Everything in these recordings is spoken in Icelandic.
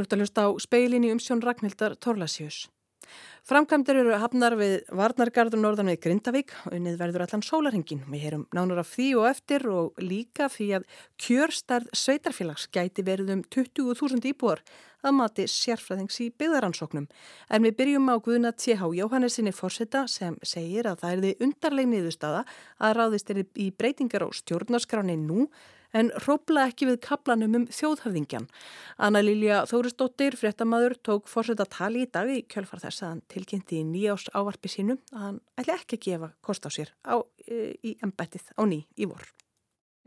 Þú ert að hlusta á speilin í umsjón Ragnhildar Torlasjós. Framkvæmdur eru hafnar við Varnargarður norðan við Grindavík og unnið verður allan sólarhengin. Við heyrum nánar af því og eftir og líka því að kjörstærð sveitarfélags gæti verið um 20.000 íbúar að mati sérfræðings í byggðaransóknum. En við byrjum á Guðna T.H. Jóhannesinni fórseta sem segir að það er því undarleg niðurstaða að ráðist er í breytingar á stjórnarskráni nú en rópla ekki við kaplanum um þjóðhöfðingjan. Anna Lilja Þórisdóttir, fréttamaður, tók fórsett að tali í dag í kjölfar þess að hann tilkynnti í nýjás ávarpi sínu að hann ætli ekki að gefa kost á sér á, e, í embættið á ný í vor.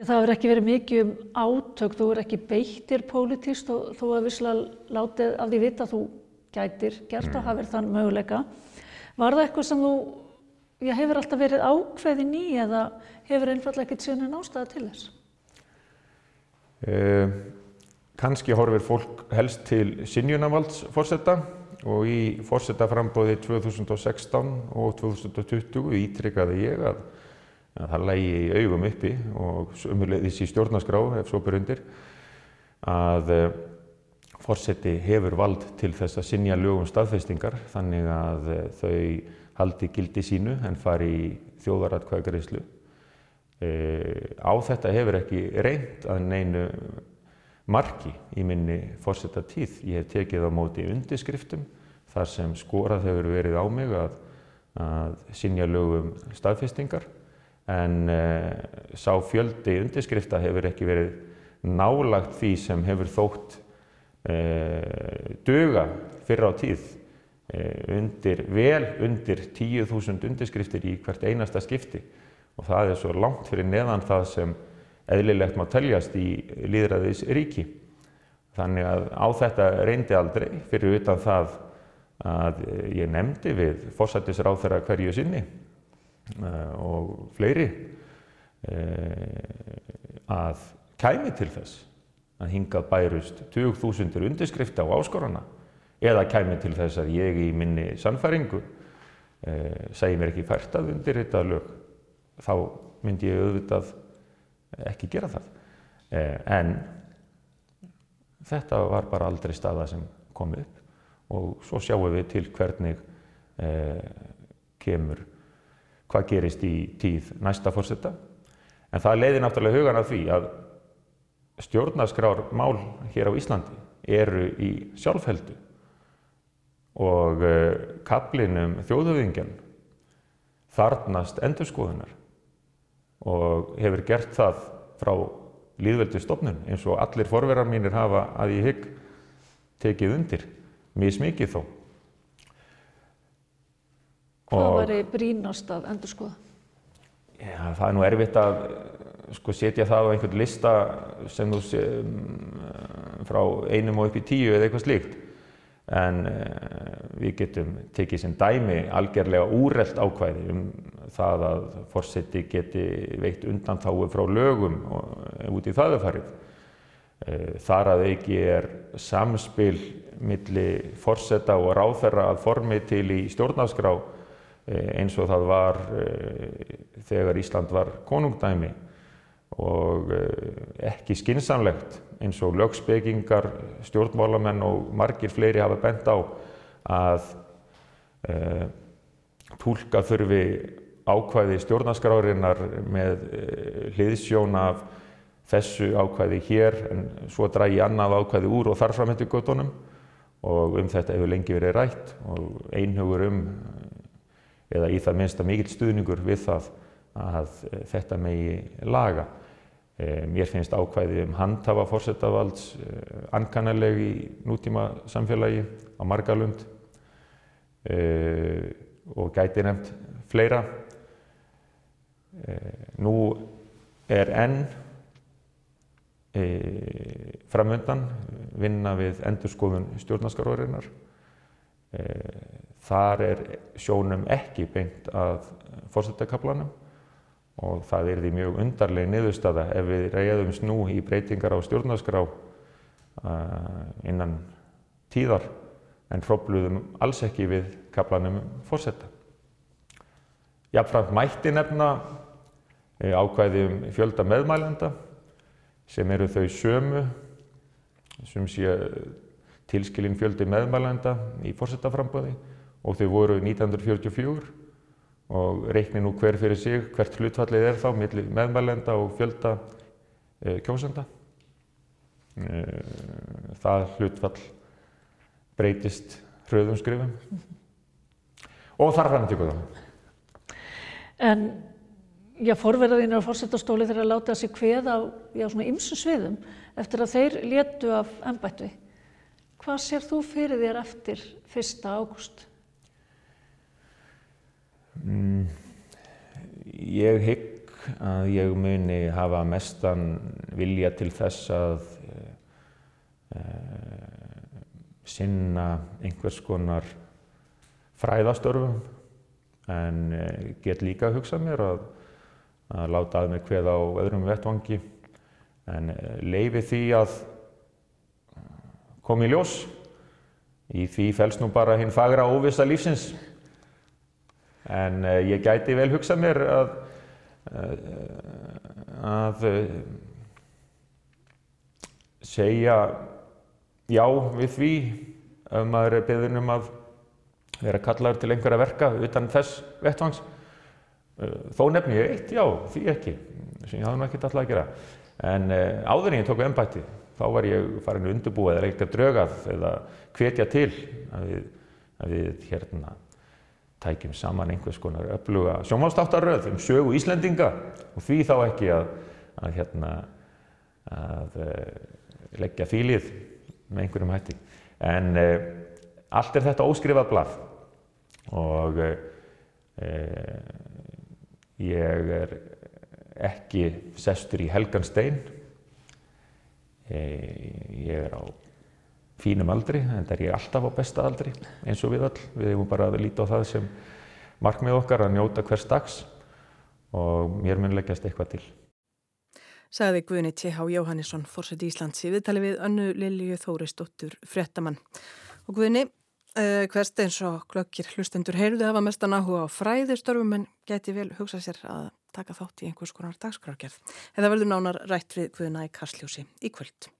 Það hefur ekki verið mikið um átök, þú er ekki beittir pólitíst og þú hefur visslega látið af því vita að þú gætir gert mm. og hafið þann möguleika. Var það eitthvað sem þú já, hefur alltaf verið ákveðin í eða hefur einfallega ekkert síðan en ástæða til þess? Eh, Kanski horfir fólk helst til sinjunavaldsforsetta og í forsetaframbóði 2016 og 2020 ítrykkaði ég að, að það lægi í augum uppi og umhverfiðis í stjórnaskrá ef svo ber undir að eh, forseti hefur vald til þess að sinja lögum staðfestingar þannig að eh, þau haldi gildi sínu en fari í þjóðaratkvæðgreyslu. Eh, á þetta hefur ekki reynd að neinu marki í minni fórsetta tíð. Ég hef tekið á móti undirskriftum þar sem skorað hefur verið á mig að, að sinja lögum staðfestingar. En uh, sá fjöldi undirskrifta hefur ekki verið nálagt því sem hefur þótt uh, döga fyrra á tíð. Uh, undir, vel undir 10.000 undirskriftir í hvert einasta skipti og það er svo langt fyrir neðan það sem eðlilegt má teljast í líðræðis ríki. Þannig að á þetta reyndi aldrei fyrir utan það að ég nefndi við fórsættisráþara hverju sinni uh, og fleiri uh, að kæmi til þess að hingað bærust 20.000 undirskrifta á áskorana eða kæmi til þess að ég í minni sannfæringu uh, segi mér ekki fært að undir þetta lög þá myndi ég auðvitað ekki gera það. Eh, en þetta var bara aldrei staða sem kom upp og svo sjáum við til hvernig eh, kemur, hvað gerist í tíð næsta fórsetta. En það leiði náttúrulega hugan af því að stjórnarskrár mál hér á Íslandi eru í sjálfheldu og eh, kaplinum þjóðhauðingjan þarnast endurskoðunar og hefur gert það frá líðveldistofnun eins og allir forverar mínir hafa að ég hygg tekið undir, mismikið þó. Hvað var þið brínast að endur skoða? Já, það er nú erfitt að sko, setja það á einhvern lista sem þú sé um, frá einum og upp í tíu eða eitthvað slíkt en uh, við getum tekið sem dæmi algjörlega úrreld ákvæði um það að fórseti geti veikt undantáu frá lögum út í það er farið. Uh, þar að ekki er samspil milli fórseta og ráþerra að formi til í stjórnarskrá eins og það var þegar Ísland var konungdæmi og ekki skinsamlegt eins og lögspekingar, stjórnmálamenn og margir fleiri hafa bent á að e, tólka þurfi ákvæði stjórnaskrárinnar með e, hliðsjón af þessu ákvæði hér en svo drægi annað ákvæði úr og þarframhendu göttunum og um þetta hefur lengi verið rætt og einhugur um eða í það minnsta mikill stuðningur við það að þetta megi laga. Eh, mér finnst ákvæði um handhafa fórsetavалds eh, ankannaleg í nútíma samfélagi á margalund eh, og gæti nefnt fleira. Nú er enn framöndan vinna við endurskoðun stjórnarskaróðurinnar. Þar er sjónum ekki beint að fórsetakablanum og það er því mjög undarleg niðurstaða ef við reyðumst nú í breytingar á stjórnarskrá uh, innan tíðar en hrópluðum alls ekki við kaplanum fórsetta. Jafnframt mætti nefna eh, ákvæði um fjölda meðmælenda sem eru þau sömu sem sé tilskilin fjöldi meðmælenda í fórsetaframböði og þau voru 1944 og reikni nú hver fyrir sig hvert hlutfallið er þá millir meðmælenda og fjölda e, kjósenda. E, það hlutfall breytist hröðum skrifum -hmm. og þar fram til góða. En já, forverðarinn á fórsetastóli þeirra láta sig hveð á já, svona ymsu sviðum eftir að þeir létu af ennbættu. Hvað sér þú fyrir þér eftir 1. ágúst? Mm, ég hygg að ég muni hafa mestan vilja til þess að uh, sinna einhvers konar fræðastörfum. En uh, get líka að hugsa mér að, að láta að mig hveð á öðrum vettvangi. En leifi því að koma í ljós. Í því fels nú bara hinn fagra óvisa lífsins En uh, ég gæti vel hugsað mér að, uh, að uh, segja já við því ef maður er beðin um að vera kallaður til einhverja verka utan þess vettvangs. Þó nefn ég eitt, já, því ekki, sem ég hafði nú ekkert alltaf að gera. En áður en ég tók ennbætti, þá var ég farin að undirbúa eða eitthvað drögað eða hvetja til að við, að við hérna tækjum saman einhvers konar öfluga sjónválstáttaröð um sögu Íslendinga og því þá ekki að, að, hérna, að uh, leggja þýlið með einhverjum hætti. En uh, allt er þetta óskrifað blað og uh, ég er ekki sestur í helgan stein. Ég er á fínum aldri, en það er ég alltaf á besta aldri eins og við all. Við hefum bara að líta á það sem markmið okkar að njóta hvers dags og mér mun leggjast eitthvað til. Saði Guðni T.H. Jóhannesson, fórsett Íslands í viðtali við önnu Lilju Þórisdóttur Frettamann. Og Guðni, uh, hverst eins og glöggir hlustendur heyrðu hafa mestan áhuga á fræðistörfum en geti vel hugsa sér að taka þátt í einhvers konar dagskrárgerð. Eða verður nánar rætt við Guðna í Karsljósi í kvöld.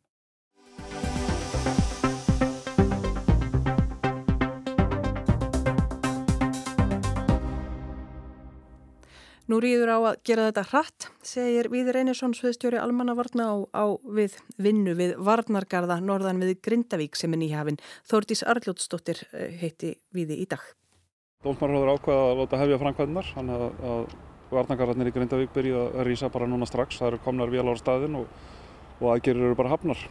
Nú rýður á að gera þetta hratt, segir Víður Einarsson, sviðstjóri almannavarna á, á við vinnu við Varnargarða norðan við Grindavík sem er nýjafinn. Þórdís Arljótsdóttir eh, heiti Víði í dag. Dómsmarður ákveða að láta hefja framkvæmdunar, þannig að, að Varnargarðarnir í Grindavík byrja að rýsa bara núna strax. Það eru komnar vel á staðin og, og aðgerir eru bara hafnar.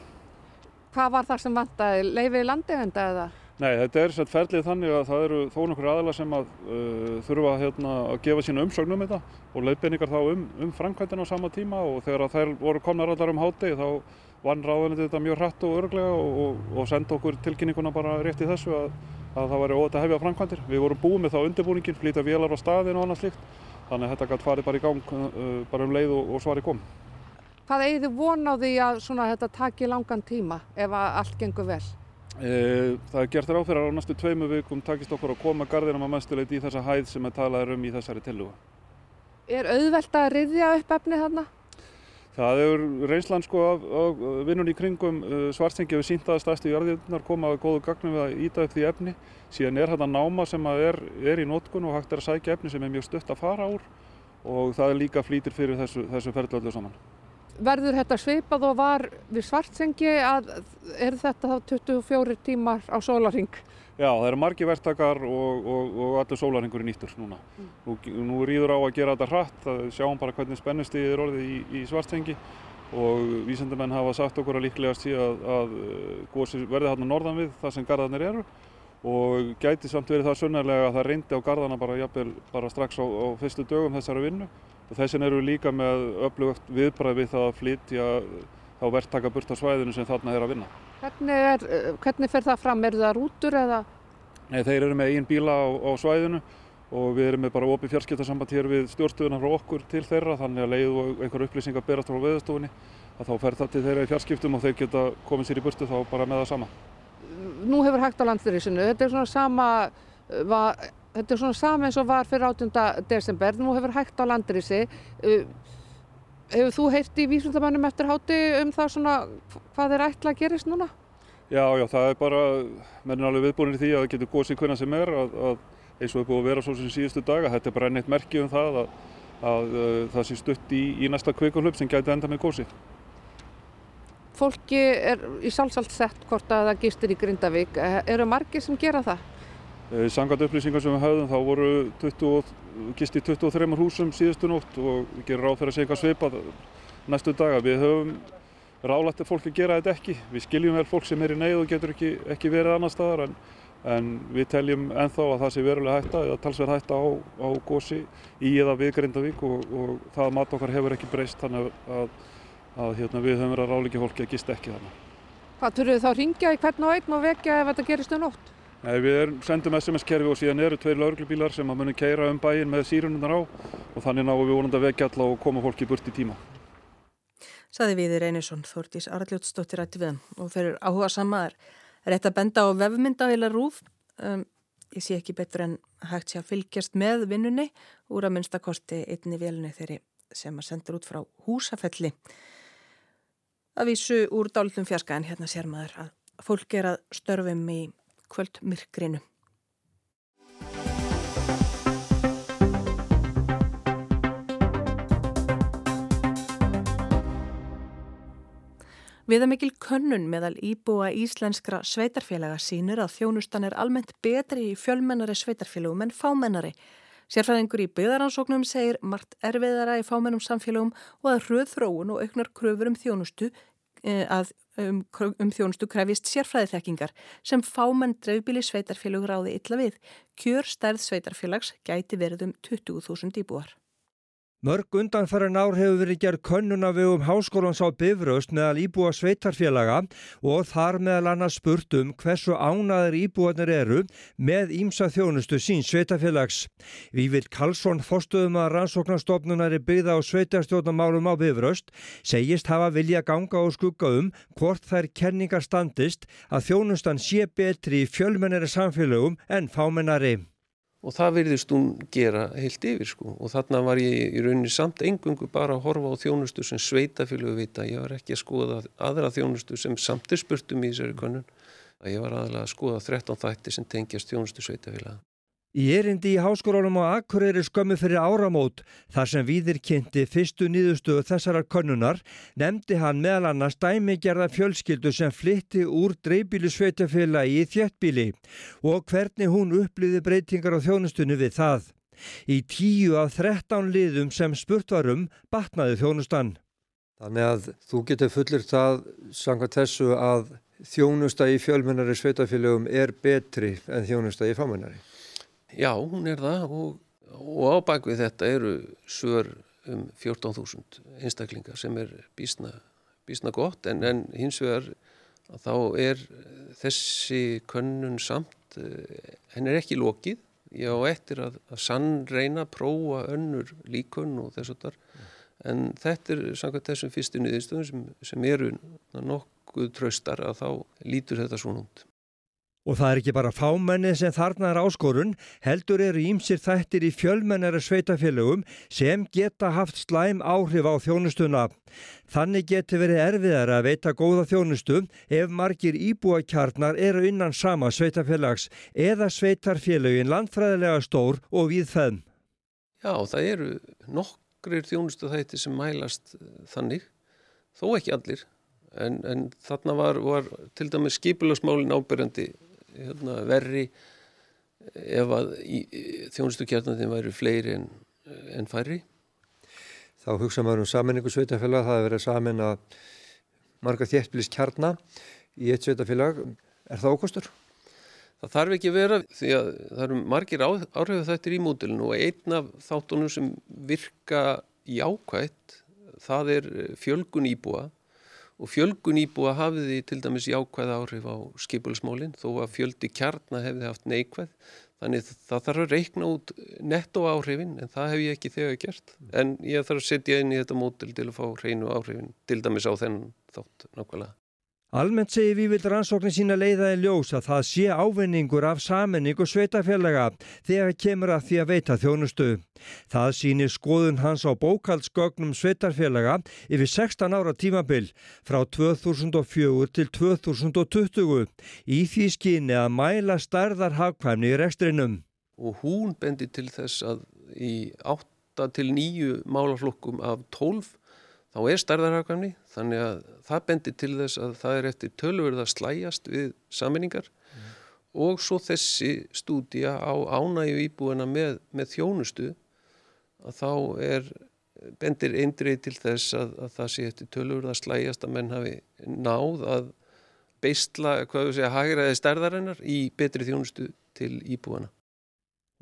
Hvað var það sem vantaði? Leifið landegenda eða? Nei, þetta er sett ferlið þannig að það eru þó nokkur aðalega sem að uh, þurfa hérna, að gefa sína umsögnum um þetta og leiðbeiningar þá um, um framkvæmdina á sama tíma og þegar þær voru komnar allar um hátegi þá vann ráðanandi þetta mjög hratt og örglega og, og, og senda okkur tilkynninguna bara rétt í þessu að, að það væri óvægt að hefja framkvæmdir. Við vorum búið með þá undirbúningin, flýta vélar á staðin og annað slíkt þannig að þetta gæti farið bara í gang uh, bara um leið og, og svari kom. Hvað eigið þið von á því að svona, þetta taki langan tíma ef allt gengur vel? Það er gert ráð fyrir að á næstu tveimu vikum takist okkur að koma garðinum að mestuleiti í þessa hæð sem er talað um í þessari tilluga. Er auðvelt að riðja upp efni þarna? Það er reynslan sko af, af vinnun í kringum svartsengi við síntaða stærstu jarðirnar koma að góðu gagnum við að íta upp því efni. Síðan er þetta náma sem er, er í nótkun og hægt er að sækja efni sem er mjög stutt að fara úr og það er líka flýtir fyrir þessu, þessu ferðlu öllu saman verður þetta svipað og var við svartsengi að er þetta þá 24 tímar á sólaring? Já, það eru margi verktakar og, og, og allur sólaringur er nýttur núna. Mm. Nú, nú rýður á að gera þetta hratt, sjáum bara hvernig spennustíðið er orðið í, í svartsengi og vísendumenn hafa sagt okkur að líklegast sé að, að gósi verði hérna norðan við það sem gardarnir eru og gæti samt verið það sunnarlega að það reyndi á gardarna bara, jafnvel, bara strax á, á fyrstu dögum þessari vinnu þess vegna eru við líka með öflugt viðbræð við það að flytja á svæðinu sem þarna er að vinna. Hvernig, er, hvernig fer það fram? Er það rútur eða? Nei, þeir eru með einn bíla á, á svæðinu og við erum með bara opið fjarskiptarsamband hér við stjórnstöðuna frá okkur til þeirra þannig að leið og einhver upplýsingar berast frá veðustofunni að þá fer það til þeirra í fjarskiptum og þeir geta komið sér í burtu þá bara með það sama. Nú hefur hægt á landstyrrisinu, þetta er svona sama, var, þetta er svona sama eins og var fyrir 18. desember, nú hefur hægt á landrýsi. Uh, hefur þú heilt í vísundamannum eftir háti um það svona hvað er ætla að gerist núna? Já, já, það er bara, menn er alveg viðbúinir því að það getur gósið hvernig sem er að, að eins og er búið að vera svo sem síðustu daga, þetta er bara enn eitt merki um það að, að, að það sé stutt í, í næsta kveikulöp sem gæti enda með gósi. Fólki er í sjálfsagt sett hvort að það gistir í Grindavík. Eru margir sem gera það? Sangat upplýsingar sem við höfðum þá voru 20, gist í 23 húsum síðustu nótt og við gerum ráð fyrir að segja eitthvað svipað næstu daga. Við höfum rálætt að fólk að gera þetta ekki. Við skiljum vel fólk sem er í neyð og getur ekki, ekki verið annar staðar en, en við teljum enþá að það sé verulega hætta eða talsverð hætta á, á gósi í eða við Grindavík og, og það mat okkar hefur ekki breyst þannig að, að hérna, við höfum verið að ráleika fólki að gista ekki þannig. Hvað þurfuð þá að ringja í hvern og einn og vekja ef þetta gerist um nótt? Nei, við er, sendum SMS-kerfi og síðan eru tveir lauruglubílar sem munum keira um bæin með sírununar á og þannig náum við vonandi að vekja alla og koma fólki burt í tíma. Saði Viðir Einarsson, Þórtís Arljótsdóttir rætti við og fyrir áhuga samaðar er þetta benda á vefmyndavæla rúf um, ég sé ekki betur en hægt sé að fylgjast með vinnunni úr að minnstakosti einni vélunni þeirri sem að sendur út frá húsafelli. Að vísu úr dálum fjarska en hérna sér maður að fólk er að störfum í kvöldmyrkrinu Viðamikil könnun meðal íbúa íslenskra sveitarfélaga sínir að þjónustan er almennt betri í fjölmennari sveitarfélagum en fámennari. Sérfræðingur í byggðaransóknum segir margt erfiðara í fámennum samfélagum og að hröð þróun og auknar kröfur um þjónustu, eh, að, um, um þjónustu krefist sérfræðiþekkingar sem fámenn dreifbíli sveitarfélag ráði illa við. Kjör stærð sveitarfélags gæti verið um 20.000 íbúar. Mörg undanfæran ár hefur verið gerð könnuna við um háskólans á Bifröst meðal íbúa sveitarfélaga og þar meðal annars spurt um hversu ánaður íbúanir eru með ímsa þjónustu sín sveitarfélags. Vívild Karlsson, fórstuðum að rannsóknarstofnunar er byggða á sveitarstjórnamálum á Bifröst, segist hafa vilja ganga og skugga um hvort þær kenningar standist að þjónustan sé betri í fjölmennari samfélagum en fámennari og það virðist hún gera heilt yfir sko. Og þarna var ég í rauninni samt engungu bara að horfa á þjónustu sem sveitafélagu vita, ég var ekki að skoða aðra þjónustu sem samt er spurtum í þessari konun, ég var aðalega að skoða 13 þætti sem tengjast þjónustu sveitafélaga. Í erindi í háskólanum á Akureyri skömmu fyrir áramót þar sem viðir kynnti fyrstu nýðustöðu þessarar konnunar nefndi hann meðal annars dæmigerða fjölskyldu sem flytti úr dreifbílu sveitafélagi í þjettbíli og hvernig hún uppliði breytingar á þjónustunni við það. Í tíu af þrettán liðum sem spurt varum batnaði þjónustan. Þannig að þú getur fullir það sanga þessu að þjónusta í fjölmennari sveitafélagum er betri en þjónusta í fámennari. Já, hún er það og, og á bakvið þetta eru svör um 14.000 einstaklingar sem er bísna, bísna gott en, en hins vegar þá er þessi könnun samt, eh, henn er ekki lokið. Ég á eftir að, að sannreina, prófa önnur líkunn og þess að þar en þetta er samkvæmt þessum fyrstu niðurstöðum sem, sem eru nokkuð tröstar að þá lítur þetta svona út. Og það er ekki bara fámenni sem þarna er áskorun, heldur eru ímsir þættir í fjölmennara sveitafélögum sem geta haft slæm áhrif á þjónustuna. Þannig getur verið erfiðar að veita góða þjónustu ef margir íbúakjarnar eru innan sama sveitafélags eða sveitarfélögin landfræðilega stór og viðfæðn. Já, það eru nokkrir þjónustu þættir sem mælast þannig, þó ekki allir. En, en þarna var, var til dæmis skipulagsmálin ábyrjandi hérna, verri ef að þjónustu kjarnandinn væri fleiri en, en færri. Þá hugsa maður um saminningu sveitafélag, það hefur verið samin að marga þéttbílis kjarna í eitt sveitafélag. Er það ókostur? Það þarf ekki að vera því að það eru margir áhrifu þættir í mótilinu og einn af þáttunum sem virka jákvægt það er fjölgun íbúa og fjölgun íbúa hafiði til dæmis jákvæð áhrif á skipulsmólinn þó að fjöldi kjarnar hefði haft neikvæð. Þannig það þarf að reikna út netto áhrifin en það hef ég ekki þegar gert. En ég þarf að setja inn í þetta mótil til að fá hreinu áhrifin til dæmis á þennan þátt nákvæmlega. Almennt segir við vil rannsóknin sína leiða í ljós að það sé ávinningur af saminningu sveitafélaga þegar kemur að því að veita þjónustu. Það sýnir skoðun hans á bókaldsgögnum sveitarfélaga yfir 16 ára tímabil frá 2004 til 2020 í því skyni að mæla stærðar hagkvæmni í rekstrinum. Og hún bendi til þess að í 8 til 9 málaflokkum af 12 þá er stærðarhagkvæmni þannig að það bendir til þess að það er eftir tölverð að slæjast við saminningar mm. og svo þessi stúdía á ánægu íbúina með, með þjónustu að þá er bendir eindrið til þess að, að það sé eftir tölverð að slæjast að menn hafi náð að beistla, hvað við segja, hagraði stærðarinnar í betri þjónustu til íbúina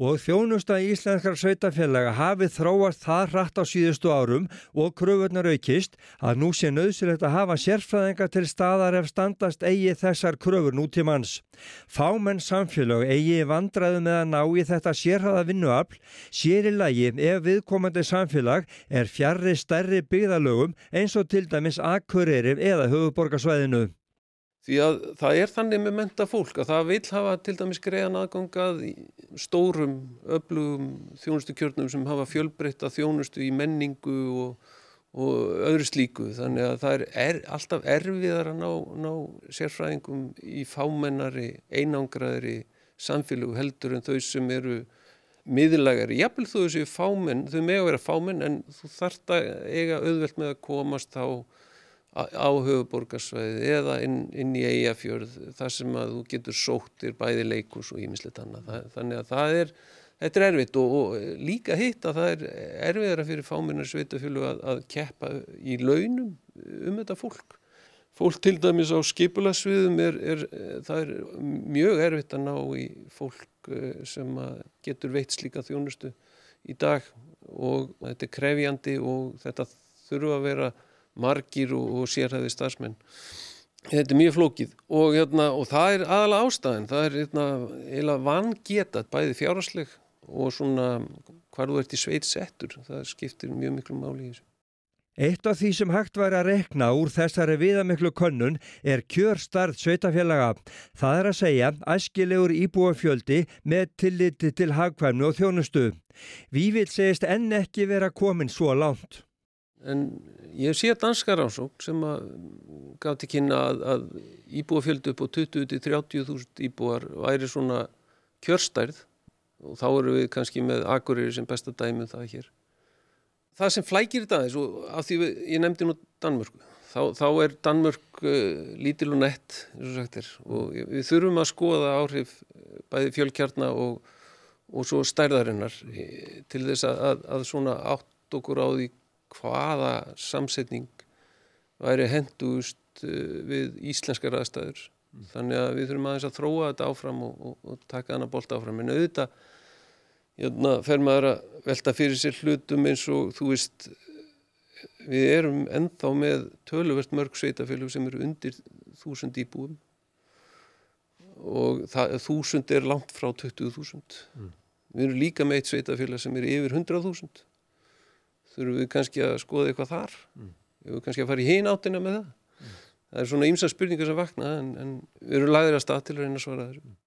og þjónusta í Íslenskar sveitafélaga hafið þróast það hratt á síðustu árum og kröfunar aukist að nú sé nöðsilegt að hafa sérfræðinga til staðar ef standast eigi þessar kröfur nútímanns. Fámenn samfélag eigi vandraðu með að ná í þetta sérhæða vinnuafl, sér í lagi ef viðkomandi samfélag er fjarrri stærri byggðalögum eins og til dæmis akkurýri eða höfuborgarsvæðinu. Því að það er þannig með menta fólk að það vil hafa til dæmis greiðan aðgangað í stórum, öflugum þjónustukjörnum sem hafa fjölbreytta þjónustu í menningu og, og öðru slíku. Þannig að það er, er alltaf erfiðar að ná, ná sérfræðingum í fámennari, einangraðri samfélagu heldur en þau sem eru miðlægari. Jafnvel þó þessu fámenn, þau með að vera fámenn en þú þart að eiga auðvelt með að komast á á höfuborgarsvæði eða inn, inn í eigafjörð þar sem að þú getur sóttir bæði leikus og ímislegt annað. Þannig að það er, þetta er erfitt og, og líka hitt að það er erfiðara fyrir fáminnar sveitafjölu að, að keppa í launum um þetta fólk. Fólk til dæmis á skipulasviðum er, er, það er mjög erfitt að ná í fólk eh, sem getur veitt slíka þjónustu í dag og þetta er krefjandi og þetta þurfa að vera margir og, og sérhæði starfsmenn. Þetta er mjög flókið og, hérna, og það er aðalega ástæðin, það er hérna, vangetat bæði fjárhásleg og svona hvar þú ert í sveit settur, það skiptir mjög miklu máli í þessu. Eitt af því sem hægt væri að rekna úr þessari viðamiklu könnun er kjörstarð sveitafélaga. Það er að segja æskilegur íbúafjöldi með tilliti til hagkvæmnu og þjónustu. Við vil segist enn ekki vera komin svo langt. En ég sé danska rannsók sem að gaf til kynna að, að íbúafjöldu upp á 20-30.000 íbúar væri svona kjörstærð. Og þá eru við kannski með agurir sem besta dæmið um það hér. Það sem flækir þetta aðeins og af því við, ég nefndi nú Danmörku, þá, þá er Danmörk uh, lítil og nett eins og sagt er. Og við þurfum að skoða áhrif uh, bæði fjölkjarnar og, og svo stærðarinnar eh, til þess að, að, að svona átt okkur á því hvaða samsetning væri hendust uh, við íslenskar aðstæður. Mm. Þannig að við þurfum aðeins að þróa þetta áfram og, og, og taka hana bólta áfram. En auðvitað jörna, fer maður að velta fyrir sér hlutum eins og þú veist við erum ennþá með töluvert mörg sveitafélug sem eru undir þúsund íbúum og þúsund er langt frá 20.000. Mm. Við erum líka með eitt sveitafélag sem er yfir 100.000 þurfum við kannski að skoða eitthvað þar mm. við erum kannski að fara í hinn áttina með það mm. það er svona ýmsa spurningar sem vakna en, en við erum lagðir að stað til að reyna að svara þessum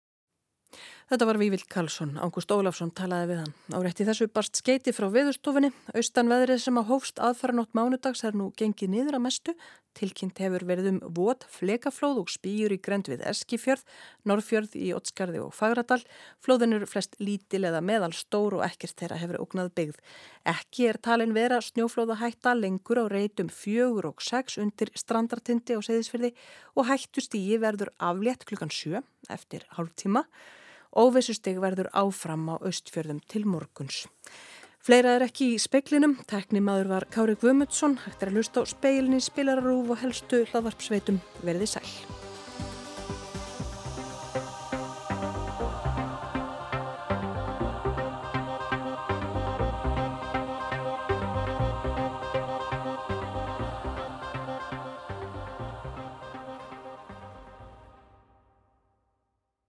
Þetta var Vívild Karlsson, Ágúst Ólafsson talaði við hann. Árætti þessu barst skeiti frá viðurstofinni. Austan veðrið sem að hófst aðfaranótt mánudags er nú gengið niður að mestu. Tilkynnt hefur verið um vot, flekaflóð og spýjur í grend við Eskifjörð, Norrfjörð í Ottskarði og Fagradal. Flóðin eru flest lítil eða meðal stór og ekkert þeirra hefur ógnað byggð. Ekki er talin vera snjóflóðahætta lengur á reytum fjögur og sex undir strandartindi á Seyðisfjörði og hættustígi verður aflétt klukkan sjö eftir hálf tíma. Óvissustig verður áfram á austfjörðum til morguns. Fleira er ekki í speiklinum. Teknimaður var Kári Guðmundsson. Hægt er að lusta á speilin í spilararúf og helstu hlaðvarpsveitum verði sæl.